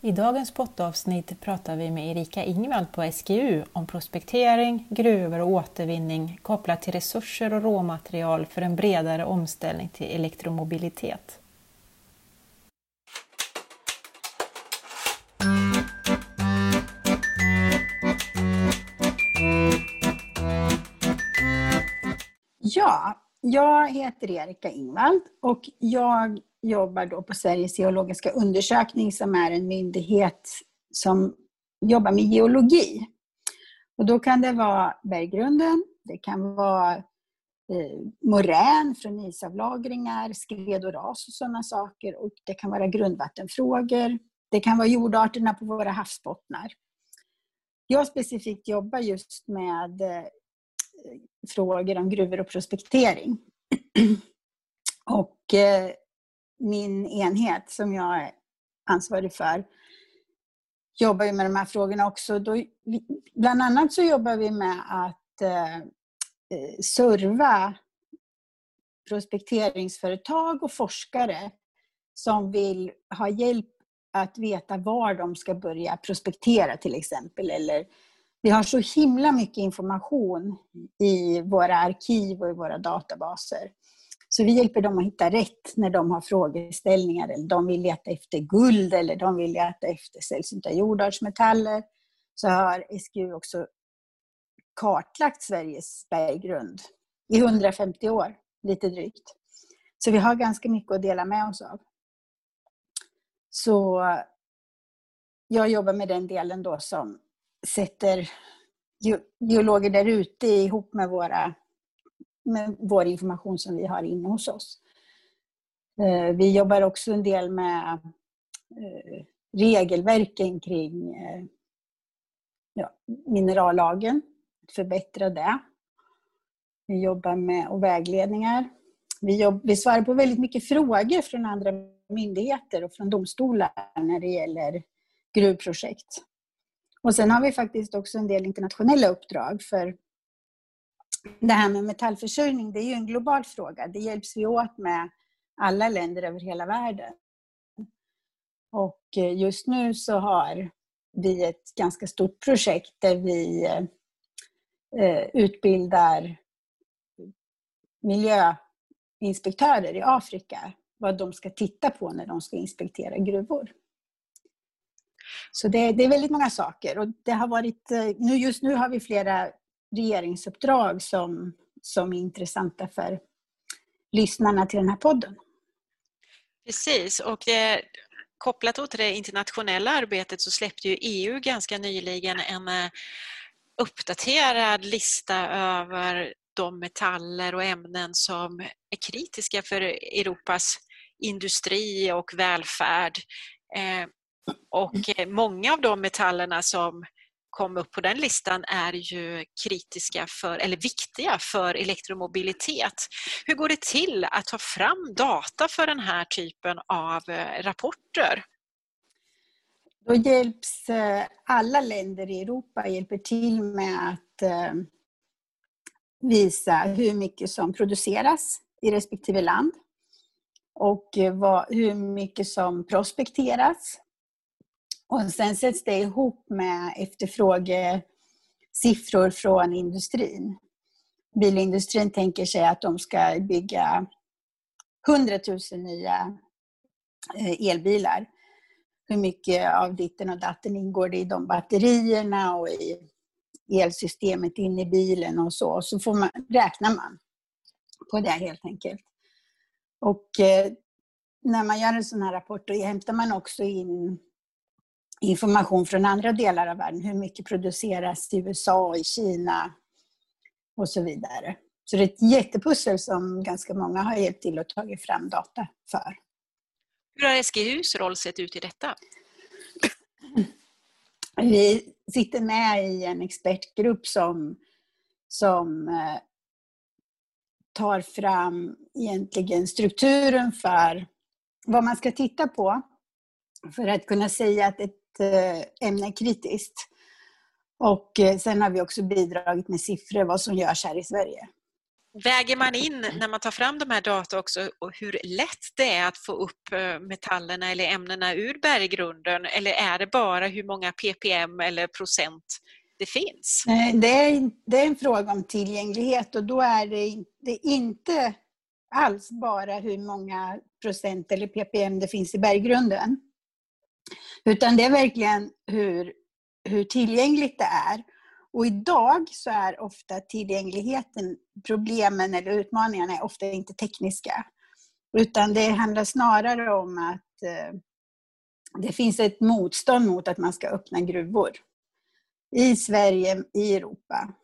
I dagens poddavsnitt pratar vi med Erika Ingvald på SGU om prospektering, gruvor och återvinning kopplat till resurser och råmaterial för en bredare omställning till elektromobilitet. Ja, jag heter Erika Ingvald och jag jobbar då på Sveriges geologiska undersökning som är en myndighet som jobbar med geologi. Och då kan det vara berggrunden, det kan vara eh, morän från isavlagringar, skred och ras och sådana saker. Och det kan vara grundvattenfrågor. Det kan vara jordarterna på våra havsbottnar. Jag specifikt jobbar just med eh, frågor om gruvor och prospektering. Och eh, min enhet som jag är ansvarig för jobbar ju med de här frågorna också. Då, bland annat så jobbar vi med att eh, eh, serva prospekteringsföretag och forskare som vill ha hjälp att veta var de ska börja prospektera till exempel. Eller, vi har så himla mycket information i våra arkiv och i våra databaser. Så vi hjälper dem att hitta rätt när de har frågeställningar. Eller de vill leta efter guld eller de vill leta efter sällsynta jordartsmetaller. Så har SGU också kartlagt Sveriges berggrund i 150 år, lite drygt. Så vi har ganska mycket att dela med oss av. Så jag jobbar med den delen då som sätter geologer där ute ihop med våra med vår information som vi har inne hos oss. Eh, vi jobbar också en del med eh, regelverken kring eh, ja, minerallagen, förbättra det. Vi jobbar med och vägledningar. Vi, jobb, vi svarar på väldigt mycket frågor från andra myndigheter och från domstolar när det gäller gruvprojekt. Och sen har vi faktiskt också en del internationella uppdrag för det här med metallförsörjning, det är ju en global fråga. Det hjälps vi åt med alla länder över hela världen. Och eh, just nu så har vi ett ganska stort projekt där vi eh, eh, utbildar miljöinspektörer i Afrika vad de ska titta på när de ska inspektera gruvor. Så det, det, är väldigt många saker och det har varit, eh, nu, just nu har vi flera regeringsuppdrag som, som är intressanta för lyssnarna till den här podden. Precis, och det, kopplat till det internationella arbetet så släppte ju EU ganska nyligen en eh, uppdaterad lista över de metaller och ämnen som är kritiska för Europas industri och välfärd. Och eh, många av de metallerna som kom upp på den listan är ju kritiska för, eller viktiga för elektromobilitet. Hur går det till att ta fram data för den här typen av eh, rapporter? Då hjälps eh, alla länder i Europa hjälper till med att visa hur mycket som produceras i respektive land och hur mycket som prospekteras och sen sätts det ihop med efterfrågesiffror från industrin. Bilindustrin tänker sig att de ska bygga 100 000 nya eh, elbilar. Hur mycket av ditten och datten ingår det i de batterierna och i elsystemet in i bilen och så. Så får man, räknar man på det helt enkelt. Och eh, när man gör en sån här rapport då hämtar man också in information från andra delar av världen. Hur mycket produceras i USA, i Kina och så vidare. Så det är ett jättepussel som ganska många har hjälpt till att ta fram data för. Hur har SGUs roll sett ut i detta? Vi sitter med i en expertgrupp som, som eh, tar fram egentligen strukturen för vad man ska titta på för att kunna säga att ett Eh, ämne kritiskt. Och eh, sen har vi också bidragit med siffror vad som görs här i Sverige. Väger man in när man tar fram de här data också och hur lätt det är att få upp eh, metallerna eller ämnena ur berggrunden eller är det bara hur många ppm eller procent det finns? Det är, det är en fråga om tillgänglighet och då är det, det är inte alls bara hur många procent eller ppm det finns i berggrunden. Utan det är verkligen hur, hur tillgängligt det är. Och idag så är ofta tillgängligheten, problemen eller utmaningarna är ofta inte tekniska. Utan det handlar snarare om att eh, det finns ett motstånd mot att man ska öppna gruvor. I Sverige, i Europa.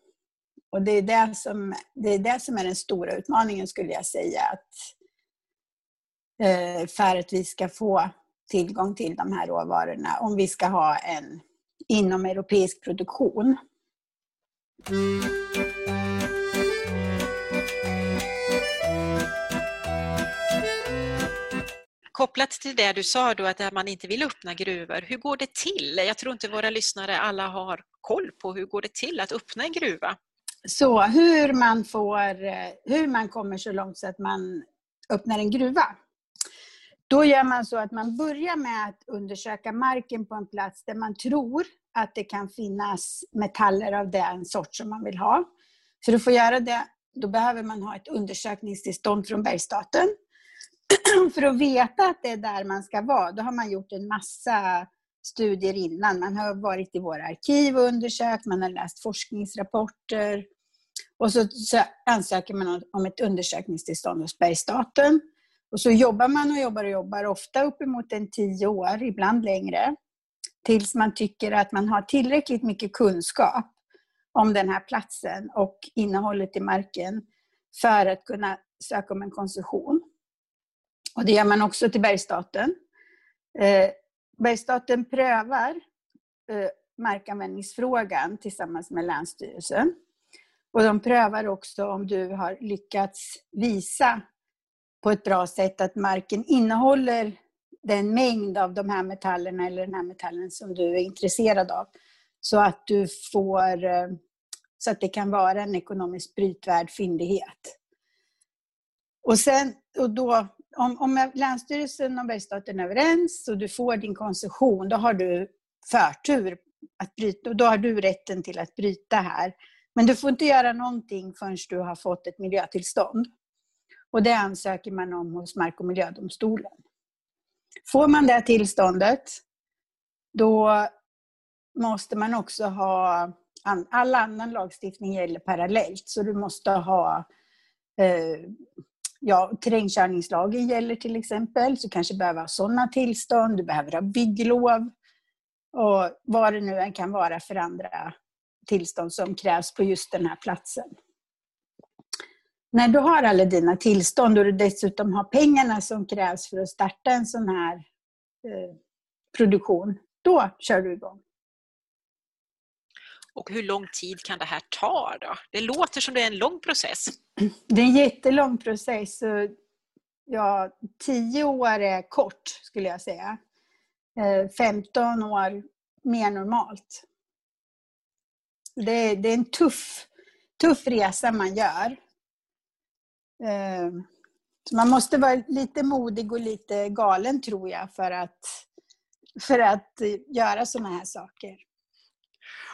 Och det är det som, det är, det som är den stora utmaningen skulle jag säga. Att, eh, för att vi ska få tillgång till de här råvarorna. Om vi ska ha en inomeuropeisk produktion. Kopplat till det du sa då att man inte vill öppna gruvor, hur går det till? Jag tror inte våra lyssnare alla har koll på hur går det till att öppna en gruva? Så hur man, får, hur man kommer så långt så att man öppnar en gruva. Då gör man så att man börjar med att undersöka marken på en plats där man tror att det kan finnas metaller av den sort som man vill ha. För att få göra det, då behöver man ha ett undersökningstillstånd från Bergsstaten. För att veta att det är där man ska vara, då har man gjort en massa studier innan. Man har varit i våra arkiv och undersökt, man har läst forskningsrapporter. Och så, så ansöker man om ett undersökningstillstånd hos Bergsstaten. Och så jobbar man och jobbar och jobbar, ofta uppemot en tio år, ibland längre tills man tycker att man har tillräckligt mycket kunskap om den här platsen och innehållet i marken för att kunna söka om en koncession. Och det gör man också till Bergsstaten. Eh, Bergsstaten prövar eh, markanvändningsfrågan tillsammans med Länsstyrelsen. Och de prövar också om du har lyckats visa på ett bra sätt att marken innehåller den mängd av de här metallerna eller den här metallen som du är intresserad av. Så att du får, eh, så att det kan vara en ekonomiskt brytvärd fyndighet. Och sen, och då, om, om Länsstyrelsen och Bergsstaten är överens och du får din koncession, då har du förtur att bryta, då har du rätten till att bryta här. Men du får inte göra någonting förrän du har fått ett miljötillstånd. Och det ansöker man om hos Mark och miljödomstolen. Får man det tillståndet, då måste man också ha, all annan lagstiftning gäller parallellt, så du måste ha eh, Ja, terrängkörningslagen gäller till exempel, så du kanske behöver ha sådana tillstånd, du behöver ha bygglov och vad det nu än kan vara för andra tillstånd som krävs på just den här platsen. När du har alla dina tillstånd och du dessutom har pengarna som krävs för att starta en sån här eh, produktion, då kör du igång. Och hur lång tid kan det här ta då? Det låter som det är en lång process. Det är en jättelång process. Ja, tio år är kort skulle jag säga. 15 eh, år mer normalt. Det, det är en tuff, tuff resa man gör. Eh, så man måste vara lite modig och lite galen tror jag för att, för att göra sådana här saker.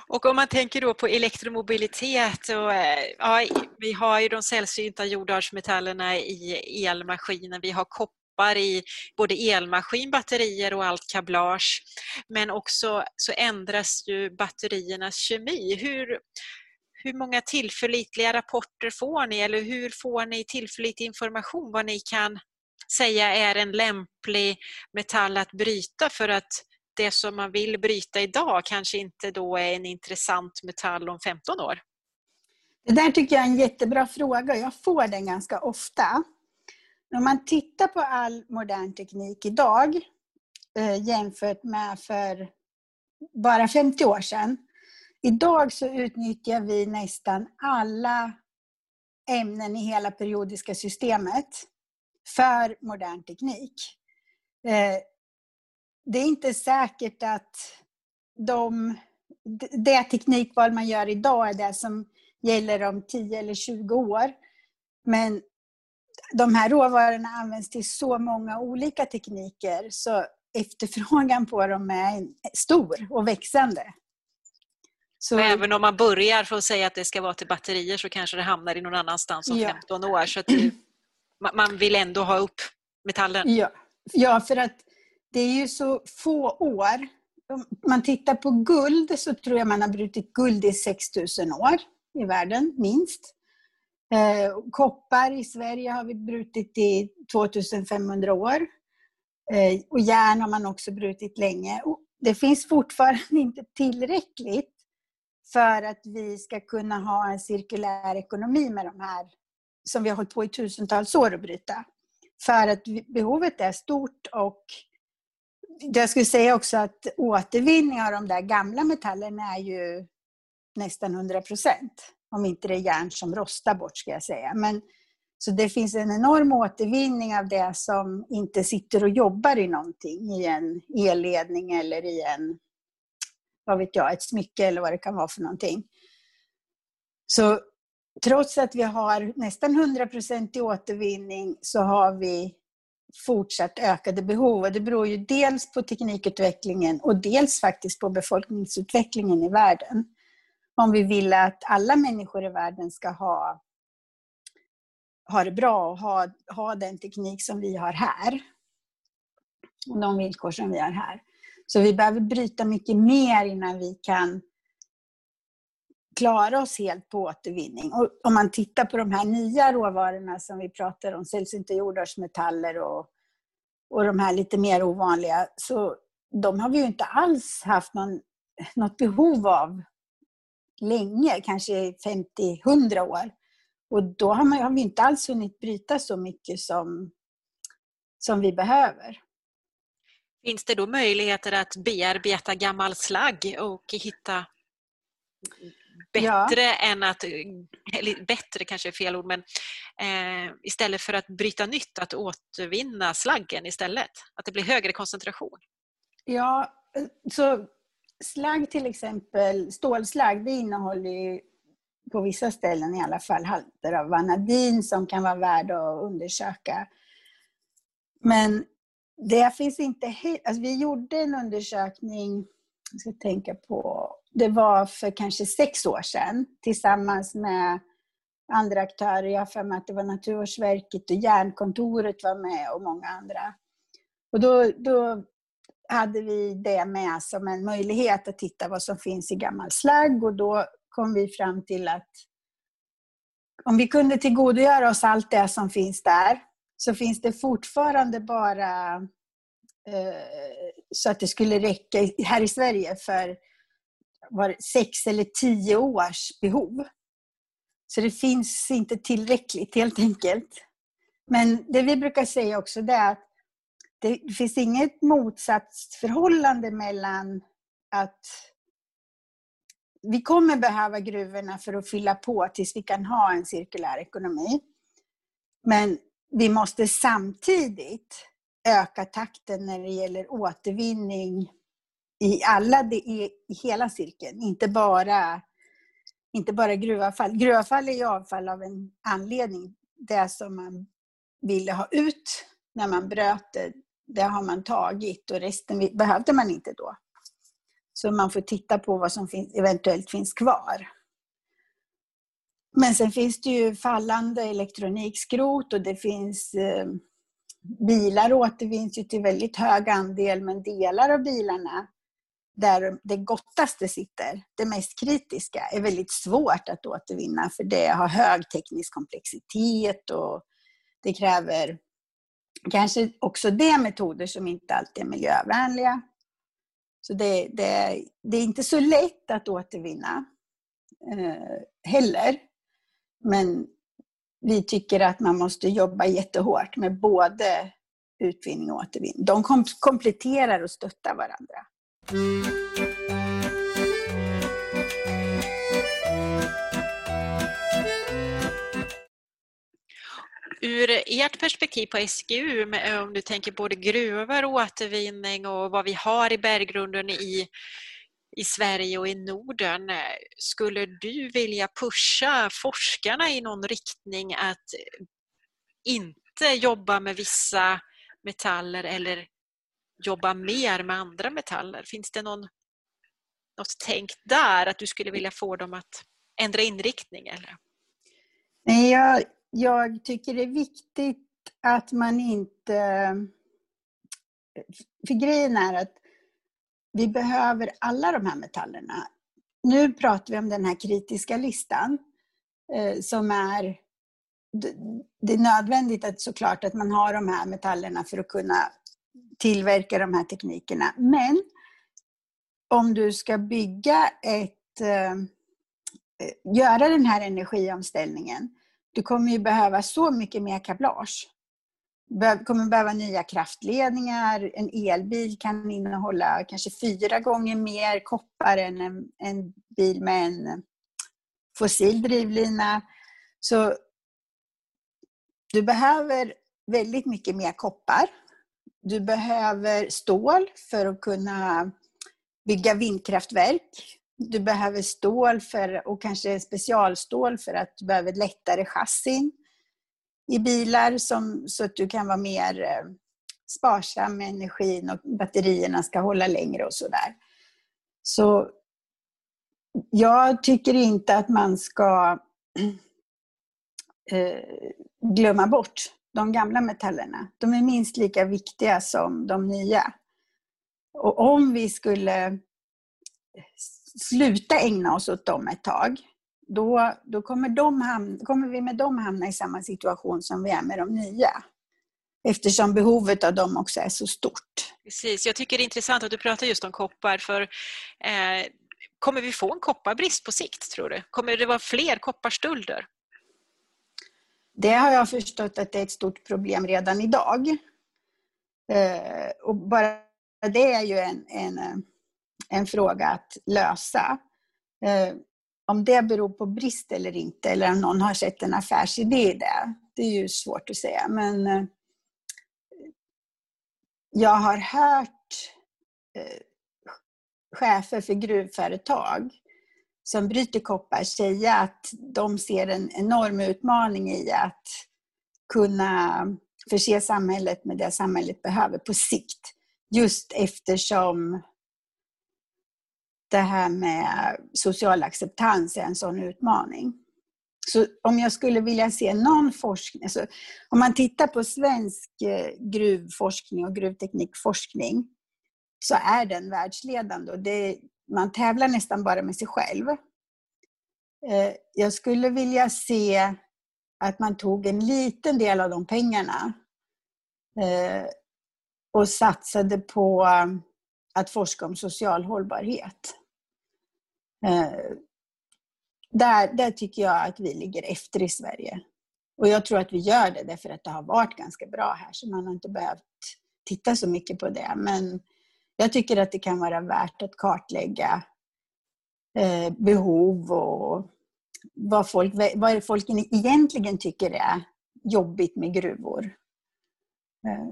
Och om man tänker då på elektromobilitet, och, eh, ja, vi har ju de sällsynta jordartsmetallerna i elmaskiner, vi har koppar i både elmaskin, batterier och allt kablage. Men också så ändras ju batteriernas kemi. Hur, hur många tillförlitliga rapporter får ni eller hur får ni tillförlitlig information vad ni kan säga är en lämplig metall att bryta för att det som man vill bryta idag kanske inte då är en intressant metall om 15 år? Det där tycker jag är en jättebra fråga. Jag får den ganska ofta. Om man tittar på all modern teknik idag eh, jämfört med för bara 50 år sedan Idag så utnyttjar vi nästan alla ämnen i hela periodiska systemet för modern teknik. Eh, det är inte säkert att de, det teknikval man gör idag är det som gäller om 10 eller 20 år. Men de här råvarorna används till så många olika tekniker så efterfrågan på dem är stor och växande. Så... Även om man börjar för att säga att det ska vara till batterier så kanske det hamnar i någon annanstans om ja. 15 år. Så det, man vill ändå ha upp metallen. Ja. ja, för att det är ju så få år. Om man tittar på guld så tror jag man har brutit guld i 6000 år i världen, minst. Eh, koppar i Sverige har vi brutit i 2500 år. Eh, och järn har man också brutit länge. Och det finns fortfarande inte tillräckligt för att vi ska kunna ha en cirkulär ekonomi med de här som vi har hållit på i tusentals år att bryta. För att behovet är stort och jag skulle säga också att återvinning av de där gamla metallerna är ju nästan 100 procent. Om inte det är järn som rostar bort, ska jag säga. Men, så det finns en enorm återvinning av det som inte sitter och jobbar i någonting, i en elledning eller i en, vad vet jag, ett smycke eller vad det kan vara för någonting. Så trots att vi har nästan 100 i återvinning så har vi fortsatt ökade behov. Och det beror ju dels på teknikutvecklingen och dels faktiskt på befolkningsutvecklingen i världen. Om vi vill att alla människor i världen ska ha, ha det bra och ha, ha den teknik som vi har här. Och de villkor som vi har här. Så vi behöver bryta mycket mer innan vi kan klara oss helt på återvinning. Och om man tittar på de här nya råvarorna som vi pratar om, sällsynta jordartsmetaller och, och de här lite mer ovanliga, så de har vi ju inte alls haft någon, något behov av länge, kanske 50-100 år. Och då har, man, har vi inte alls hunnit bryta så mycket som, som vi behöver. Finns det då möjligheter att bearbeta gammal slagg och hitta bättre ja. än att, eller bättre kanske är fel ord, men eh, istället för att bryta nytt, att återvinna slaggen istället? Att det blir högre koncentration? Ja, så slagg till exempel, stålslagg, det innehåller ju på vissa ställen i alla fall halter av vanadin som kan vara värd att undersöka. Men det finns inte helt... Alltså vi gjorde en undersökning, jag ska tänka på, det var för kanske sex år sedan tillsammans med andra aktörer. Jag har för mig att det var Naturvårdsverket och Järnkontoret var med och många andra. Och då, då hade vi det med som en möjlighet att titta vad som finns i gammal slagg och då kom vi fram till att om vi kunde tillgodogöra oss allt det som finns där så finns det fortfarande bara eh, så att det skulle räcka här i Sverige för var sex eller tio års behov. Så det finns inte tillräckligt helt enkelt. Men det vi brukar säga också det är att det finns inget motsatsförhållande mellan att vi kommer behöva gruvorna för att fylla på tills vi kan ha en cirkulär ekonomi. Men vi måste samtidigt öka takten när det gäller återvinning i, alla, i, i hela cirkeln, inte bara, inte bara gruvavfall. Gruvavfall är ju avfall av en anledning. Det som man ville ha ut när man bröt det, det har man tagit och resten behövde man inte då. Så man får titta på vad som finns, eventuellt finns kvar. Men sen finns det ju fallande elektronikskrot och det finns eh, bilar återvinns ju till väldigt hög andel men delar av bilarna där det gottaste sitter, det mest kritiska, är väldigt svårt att återvinna för det har hög teknisk komplexitet och det kräver kanske också det metoder som inte alltid är miljövänliga. Så det, det, det är inte så lätt att återvinna eh, heller. Men vi tycker att man måste jobba jättehårt med både utvinning och återvinning. De kompletterar och stöttar varandra. Ur ert perspektiv på SGU, om du tänker både gruvor, återvinning och vad vi har i berggrunden i i Sverige och i Norden. Eh, skulle du vilja pusha forskarna i någon riktning att inte jobba med vissa metaller eller jobba mer med andra metaller? Finns det någon, något tänkt där, att du skulle vilja få dem att ändra inriktning? Eller? Nej, jag, jag tycker det är viktigt att man inte... För grejen är att vi behöver alla de här metallerna. Nu pratar vi om den här kritiska listan eh, som är... Det är nödvändigt att såklart att man har de här metallerna för att kunna tillverka de här teknikerna. Men om du ska bygga ett... Eh, eh göra den här energiomställningen, du kommer ju behöva så mycket mer kablage. Kommer behöva nya kraftledningar. En elbil kan innehålla kanske fyra gånger mer koppar än en, en bil med en fossil drivlina. Så du behöver väldigt mycket mer koppar. Du behöver stål för att kunna bygga vindkraftverk. Du behöver stål för, och kanske specialstål för att du behöver lättare chassin i bilar som, så att du kan vara mer eh, sparsam med energin och batterierna ska hålla längre och sådär. Så jag tycker inte att man ska eh, glömma bort de gamla metallerna. De är minst lika viktiga som de nya. Och om vi skulle sluta ägna oss åt dem ett tag, då, då kommer, de hamna, kommer vi med dem hamna i samma situation som vi är med de nya. Eftersom behovet av dem också är så stort. Precis, jag tycker det är intressant att du pratar just om koppar för eh, kommer vi få en kopparbrist på sikt tror du? Kommer det vara fler kopparstölder? Det har jag förstått att det är ett stort problem redan idag. Eh, och bara det är ju en, en, en fråga att lösa. Eh, om det beror på brist eller inte, eller om någon har sett en affärsidé i det, det är ju svårt att säga. Men eh, jag har hört eh, chefer för gruvföretag som bryter koppar säga att de ser en enorm utmaning i att kunna förse samhället med det samhället behöver på sikt. Just eftersom det här med social acceptans är en sån utmaning. Så om jag skulle vilja se någon forskning, alltså om man tittar på svensk eh, gruvforskning och gruvteknikforskning, så är den världsledande. Och det, man tävlar nästan bara med sig själv. Eh, jag skulle vilja se att man tog en liten del av de pengarna eh, och satsade på att forska om social hållbarhet. Eh, där, där tycker jag att vi ligger efter i Sverige. Och jag tror att vi gör det därför att det har varit ganska bra här, så man har inte behövt titta så mycket på det. Men jag tycker att det kan vara värt att kartlägga eh, behov och vad folk, vad folk egentligen tycker är jobbigt med gruvor. Eh,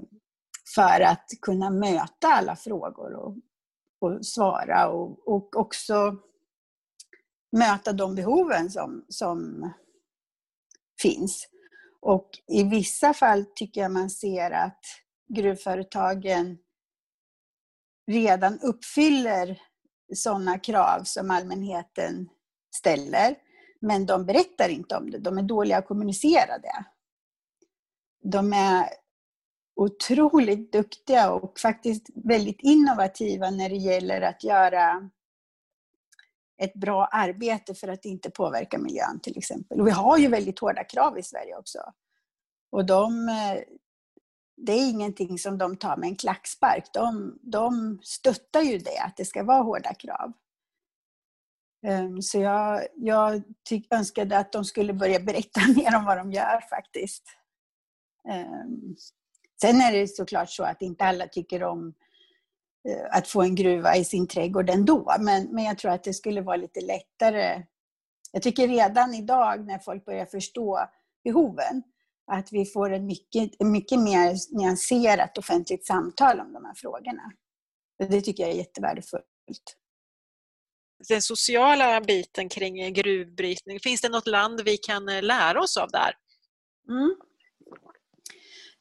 för att kunna möta alla frågor och, och svara och, och också möta de behoven som, som finns. Och i vissa fall tycker jag man ser att gruvföretagen redan uppfyller sådana krav som allmänheten ställer. Men de berättar inte om det, de är dåliga att kommunicera det. De är otroligt duktiga och faktiskt väldigt innovativa när det gäller att göra ett bra arbete för att inte påverka miljön till exempel. Och vi har ju väldigt hårda krav i Sverige också. Och de, eh, det är ingenting som de tar med en klackspark. De, de stöttar ju det, att det ska vara hårda krav. Ehm, så jag, jag tyck, önskade att de skulle börja berätta mer om vad de gör faktiskt. Ehm, sen är det såklart så att inte alla tycker om Eh, att få en gruva i sin trädgård ändå. Men, men jag tror att det skulle vara lite lättare. Jag tycker redan idag när folk börjar förstå behoven, att vi får en mycket, mycket mer nyanserat offentligt samtal om de här frågorna. Det tycker jag är jättevärdefullt. den sociala biten kring gruvbrytning? Finns det något land vi kan lära oss av där? Mm.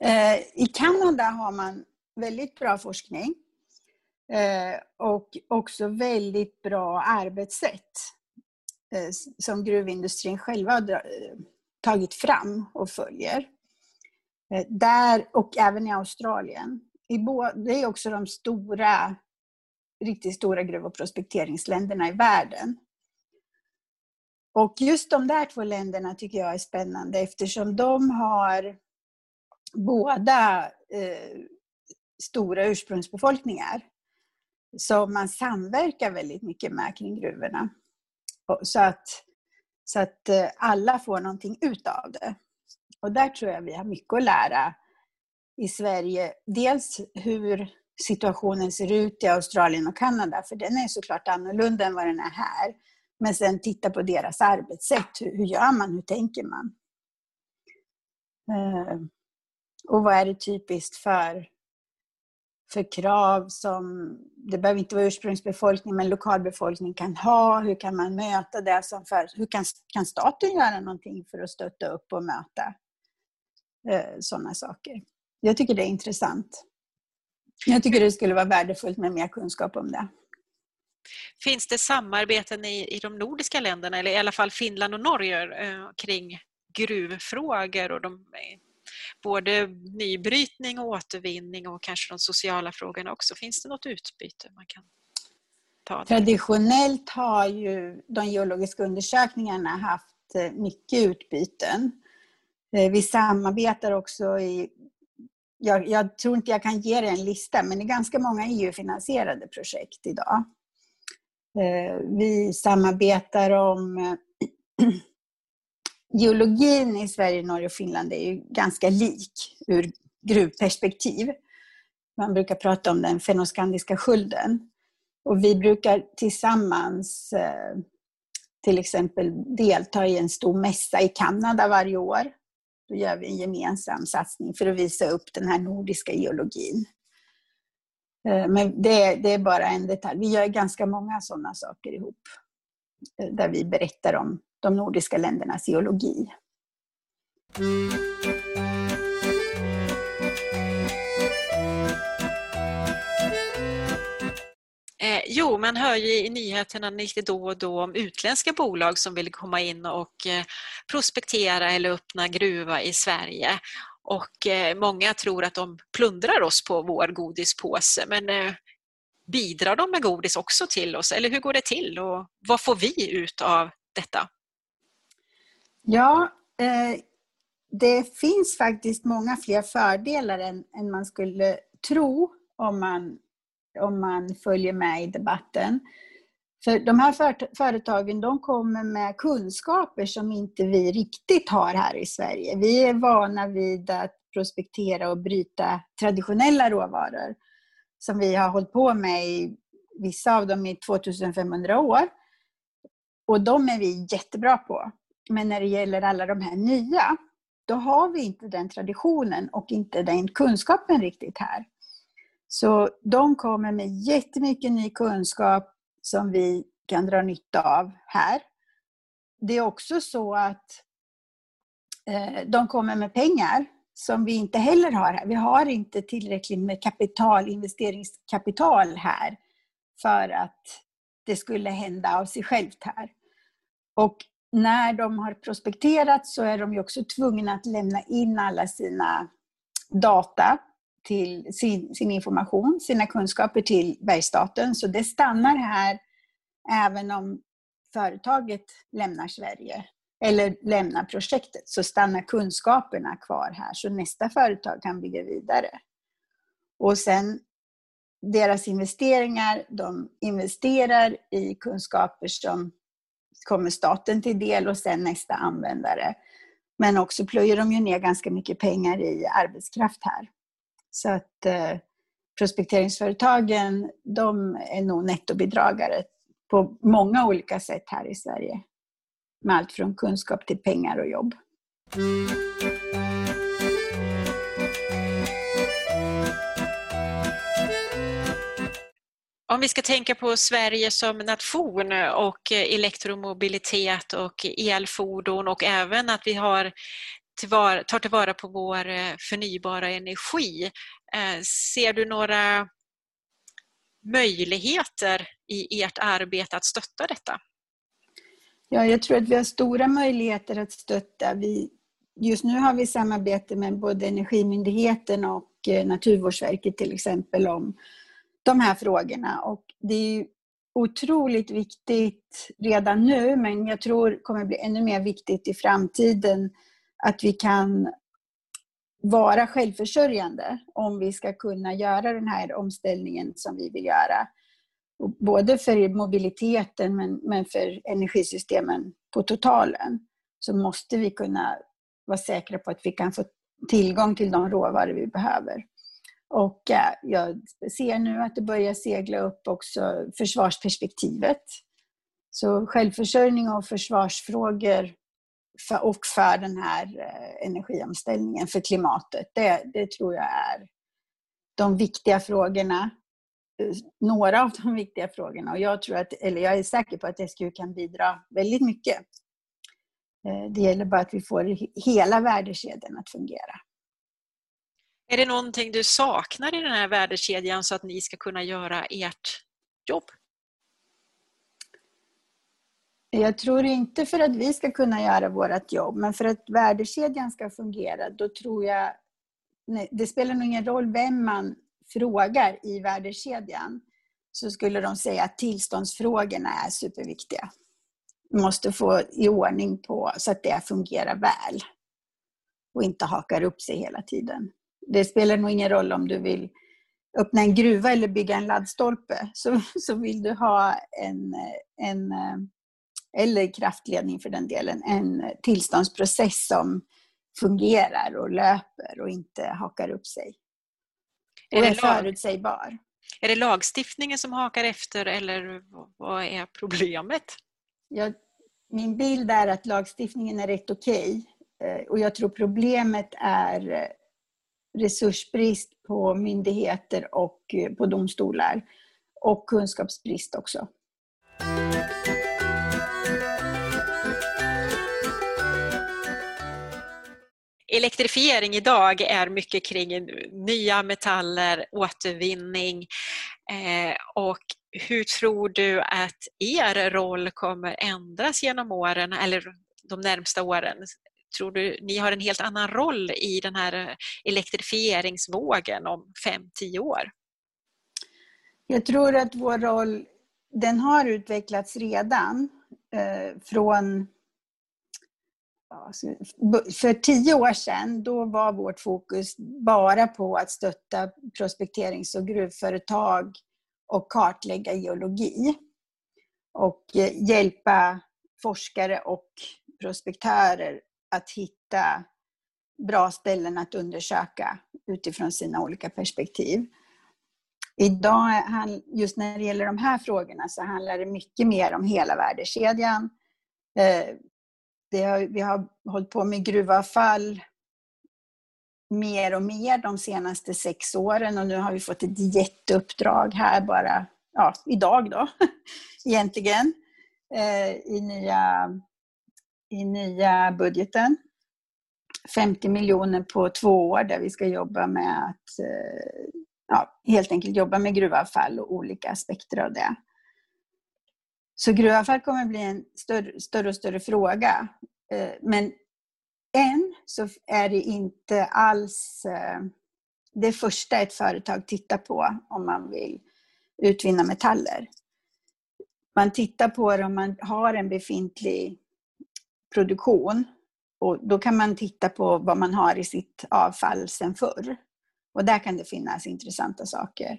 Eh, I Kanada har man väldigt bra forskning eh, Eh, och också väldigt bra arbetssätt eh, som gruvindustrin själva har eh, tagit fram och följer. Där, och även i Australien. det är också de stora, riktigt stora gruv och prospekteringsländerna i världen. Och just de där två länderna tycker jag är spännande eftersom de har båda eh, stora ursprungsbefolkningar som man samverkar väldigt mycket med kring gruvorna. Så att, så att eh, alla får någonting utav det. Och där tror jag vi har mycket att lära i Sverige. Dels hur situationen ser ut i Australien och Kanada, för den är såklart annorlunda än vad den är här. Men sen titta på deras arbetssätt. Hur, hur gör man? Hur tänker man? Eh, och vad är det typiskt för, för krav som, det behöver inte vara ursprungsbefolkning, men lokalbefolkning kan ha? Hur kan man möta det som för, hur kan, kan staten göra någonting för att stötta upp och möta eh, sådana saker? Jag tycker det är intressant. Jag tycker det skulle vara värdefullt med mer kunskap om det. Finns det samarbeten i, i de nordiska länderna, eller i alla fall Finland och Norge, eh, kring gruvfrågor och de både nybrytning och återvinning och kanske de sociala frågorna också. Finns det något utbyte man kan ta? Där? Traditionellt har ju de geologiska undersökningarna haft eh, mycket utbyten. Eh, vi samarbetar också i jag, jag, tror inte jag kan ge dig en lista, men det är ganska många EU-finansierade projekt idag. Eh, vi samarbetar om geologin i Sverige, Norge och Finland är ju ganska lik ur gruvperspektiv. Man brukar prata om den fenoskandiska skölden. Och vi brukar tillsammans eh, till exempel delta i en stor mässa i Kanada varje år. Då gör vi en gemensam satsning för att visa upp den här nordiska geologin. Eh, men det, det är bara en detalj. Vi gör ganska många sådana saker ihop. Eh, där vi berättar om de nordiska ländernas geologi. Eh, jo, man hör ju i nyheterna lite då och då om utländska bolag som vill komma in och eh, prospektera eller öppna gruva i Sverige. Och eh, många tror att de plundrar oss på vår godispåse, men eh, bidrar de med godis också till oss? Eller hur går det till och vad får vi ut av detta? Ja, eh, det finns faktiskt många fler fördelar än, än man skulle tro om man, om man följer med i debatten. För de här företagen de kommer med kunskaper som inte vi riktigt har här i Sverige. Vi är vana vid att prospektera och bryta traditionella råvaror som vi har hållit på med i vissa av dem i 2500 år. Och de är vi jättebra på. Men när det gäller alla de här nya, då har vi inte den traditionen och inte den kunskapen riktigt här. Så de kommer med jättemycket ny kunskap som vi kan dra nytta av här. Det är också så att eh, de kommer med pengar som vi inte heller har här. Vi har inte tillräckligt med kapital, investeringskapital här för att det skulle hända av sig självt här. Och när de har prospekterat så är de ju också tvungna att lämna in alla sina data till sin, sin information, sina kunskaper till Bergsstaten. Så det stannar här även om företaget lämnar Sverige eller lämnar projektet så stannar kunskaperna kvar här så nästa företag kan bygga vidare. Och sen deras investeringar, de investerar i kunskaper som kommer staten till del och sen nästa användare. Men också plöjer de ju ner ganska mycket pengar i arbetskraft här. Så att eh, prospekteringsföretagen, de är nog nettobidragare på många olika sätt här i Sverige. Med allt från kunskap till pengar och jobb. Om vi ska tänka på Sverige som nation och eh, elektromobilitet och elfordon och även att vi har tillvara, tar tillvara på vår eh, förnybara energi. Eh, ser du några möjligheter i ert arbete att stötta detta? Ja, jag tror att vi har stora möjligheter att stötta. Vi, just nu har vi samarbete med både Energimyndigheten och Naturvårdsverket till exempel om de här frågorna. Och det är otroligt viktigt redan nu, men jag tror kommer bli ännu mer viktigt i framtiden att vi kan vara självförsörjande om vi ska kunna göra den här omställningen som vi vill göra. Både för mobiliteten men, men för energisystemen på totalen så måste vi kunna vara säkra på att vi kan få tillgång till de råvaror vi behöver. Och eh, jag ser nu att det börjar segla upp också försvarsperspektivet. Så självförsörjning och försvarsfrågor och för den här eh, energiomställningen, för klimatet. Det, det tror jag är de viktiga frågorna. Några av de viktiga frågorna. Och jag, tror att, eller jag är säker på att SGU kan bidra väldigt mycket. Eh, det gäller bara att vi får hela värdekedjan att fungera. Är det någonting du saknar i den här värdekedjan så att ni ska kunna göra ert jobb? Jag tror inte för att vi ska kunna göra vårt jobb, men för att värdekedjan ska fungera, då tror jag... Nej, det spelar nog ingen roll vem man frågar i värdekedjan, så skulle de säga att tillståndsfrågorna är superviktiga. Vi måste få i ordning på så att det fungerar väl och inte hakar upp sig hela tiden. Det spelar nog ingen roll om du vill öppna en gruva eller bygga en laddstolpe, så, så vill du ha en, en eller kraftledning för den delen, en tillståndsprocess som fungerar och löper och inte hakar upp sig. Och är, är förutsägbar. Är det lagstiftningen som hakar efter eller vad är problemet? Ja, min bild är att lagstiftningen är rätt okej. Okay. Eh, och jag tror problemet är resursbrist på myndigheter och eh, på domstolar. Och kunskapsbrist också. elektrifiering idag är mycket kring nya metaller, återvinning eh, och hur tror du att er roll kommer ändras genom åren eller de närmsta åren? Tror du ni har en helt annan roll i den här eh, elektrifieringsvågen om 5-10 år? Jag tror att vår roll, den har utvecklats redan eh, från alltså, för tio år sedan, då var vårt fokus bara på att stötta prospekterings och gruvföretag och kartlägga geologi. Och eh, hjälpa forskare och prospektörer att hitta bra ställen att undersöka utifrån sina olika perspektiv. Idag, just när det gäller de här frågorna, så handlar det mycket mer om hela värdekedjan. Eh, har, vi har hållit på med gruvavfall mer och mer de senaste sex åren och nu har vi fått ett jätteuppdrag här bara ja, idag då, egentligen, eh, i, nya, i nya budgeten. 50 miljoner på två år där vi ska jobba med att eh, ja, helt enkelt jobba med gruvavfall och olika aspekter av det. Så gruvavfall kommer bli en större, större och större fråga. Eh, men än så är det inte alls eh, det första ett företag tittar på om man vill utvinna metaller. Man tittar på det om man har en befintlig produktion och då kan man titta på vad man har i sitt avfall sedan förr. Och där kan det finnas intressanta saker.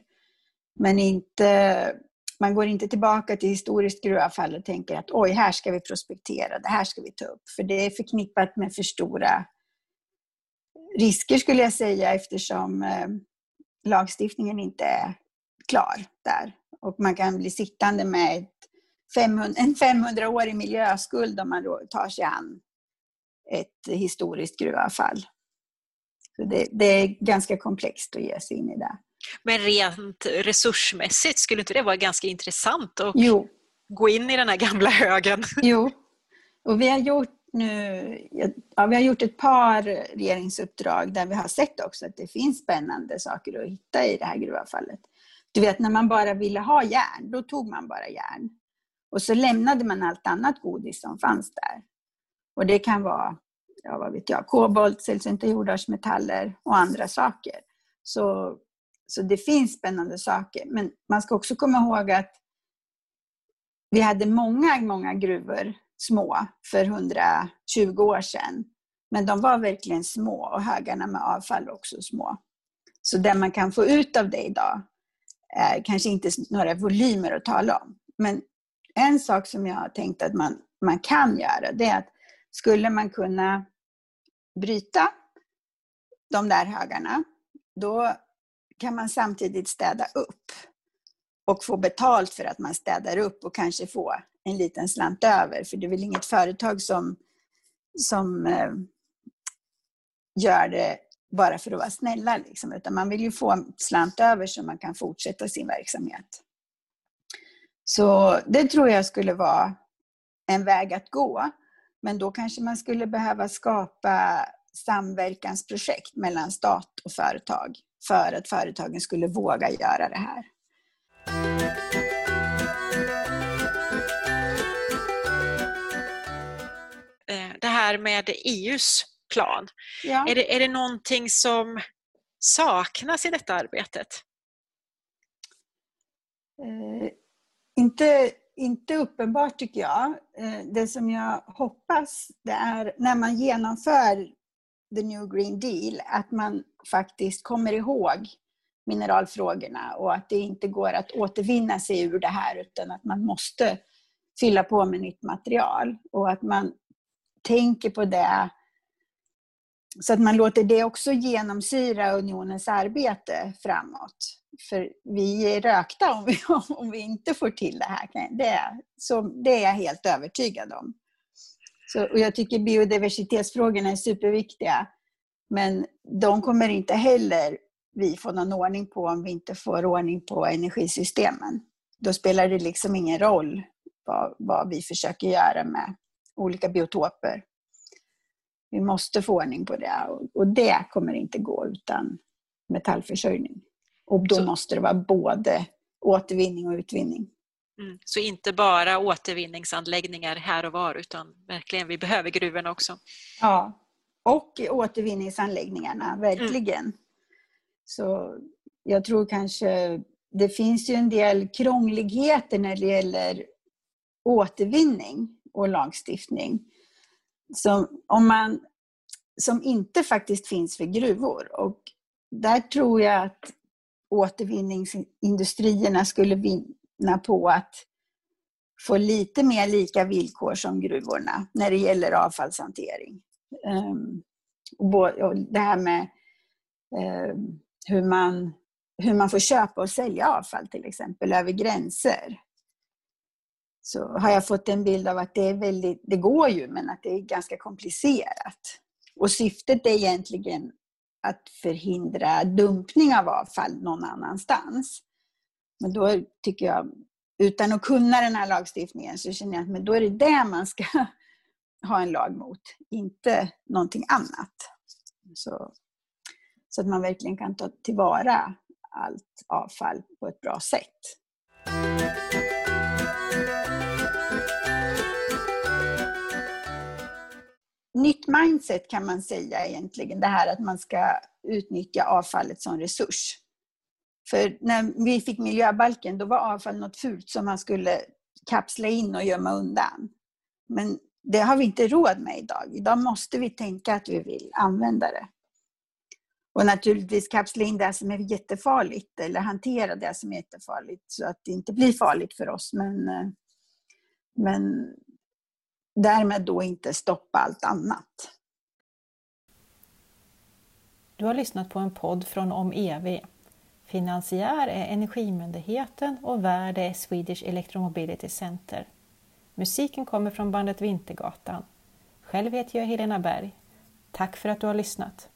Men inte man går inte tillbaka till historiskt gruvavfall och tänker att oj, här ska vi prospektera, det här ska vi ta upp. För det är förknippat med för stora risker skulle jag säga eftersom eh, lagstiftningen inte är klar där. Och man kan bli sittande med 500, en 500-årig miljöskuld om man tar sig an ett historiskt gruvavfall. Så det, det, är ganska komplext att ge sig in i det. Men rent resursmässigt, skulle inte det vara ganska intressant att Jo, gå in i den här gamla högen? jo. Och vi har gjort nu, ja, vi har gjort ett par regeringsuppdrag där vi har sett också att det finns spännande saker att hitta i det här gruvavfallet. Du vet när man bara ville ha järn, då tog man bara järn. Och så lämnade man allt annat godis som fanns där. Och det kan vara, ja vad vet jag, kobolt, sällsynta jordartsmetaller och andra saker. Så, så det finns spännande saker. Men man ska också komma ihåg att vi hade många, många gruvor små för 120 år sedan. Men de var verkligen små och högarna med avfall också små. Så det man kan få ut av det idag är kanske inte några volymer att tala om. Men en sak som jag har tänkt att man, man kan göra, det är att skulle man kunna bryta de där högarna, då kan man samtidigt städa upp och få betalt för att man städar upp och kanske få en liten slant över. För det är väl inget företag som, som eh, gör det bara för att vara snälla, liksom, utan man vill ju få en slant över så man kan fortsätta sin verksamhet. Så det tror jag skulle vara en väg att gå. Men då kanske man skulle behöva skapa samverkansprojekt mellan stat och företag för att företagen skulle våga göra det här. Eh, Det här med EUs plan, Ja. är, det, är det någonting som saknas i detta arbetet? Inte, inte uppenbart tycker jag. Eh, det som jag hoppas det är när man genomför the new green deal att man faktiskt kommer ihåg mineralfrågorna och att det inte går att återvinna sig ur det här utan att man måste fylla på med nytt material och att man tänker på det så att man låter det också genomsyra unionens arbete framåt. För vi är rökta om vi, om vi inte får till det här. Det, så, det är jag helt övertygad om. Så, och jag tycker biodiversitetsfrågorna är superviktiga. Men de kommer inte heller vi få någon ordning på om vi inte får ordning på energisystemen. Då spelar det liksom ingen roll vad, vad vi försöker göra med olika biotoper. Vi måste få ordning på det och det kommer inte gå utan metallförsörjning. Och då Så- måste det vara både återvinning och utvinning. Mm. Så inte bara återvinningsanläggningar här och var utan verkligen, vi behöver gruvorna också. Ja, och återvinningsanläggningarna, verkligen. Så jag tror kanske det finns ju en del krångligheter när det gäller återvinning och lagstiftning. Som, om man, som inte faktiskt finns för gruvor. Och där tror jag att återvinningsindustrierna skulle vinna på att få lite mer lika villkor som gruvorna när det gäller avfallshantering. Ehm, och, det här med ehm, hur, man, hur man får köpa och sälja avfall till exempel över gränser. Så har jag fått en bild av att det är väldigt, det går ju, men att det är ganska komplicerat. Och syftet är egentligen att förhindra dumpning av avfall någon annanstans. Men då tycker jag, utan att kunna den här lagstiftningen, så känner jag att men då är det det man ska ha en lag mot, inte någonting annat. Så, så att man verkligen kan ta tillvara allt avfall på ett bra sätt. Nytt mindset kan man säga egentligen, det här att man ska utnyttja avfallet som resurs. För när vi fick miljöbalken, då var avfall något fult som man skulle kapsla in och gömma undan. Men det har vi inte råd med idag. Idag måste vi tänka att vi vill använda det. Och naturligtvis kapsla in det som är jättefarligt eller hantera det som är jättefarligt så att det inte blir farligt för oss. Men, eh, men därmed då inte stoppa allt annat. Du har lyssnat på en podd från OmEV. Finansiär är Energimyndigheten och värd är Swedish Electromobility Center. Musiken kommer från bandet Vintergatan. Själv heter jag Helena Berg. Tack för att du har lyssnat.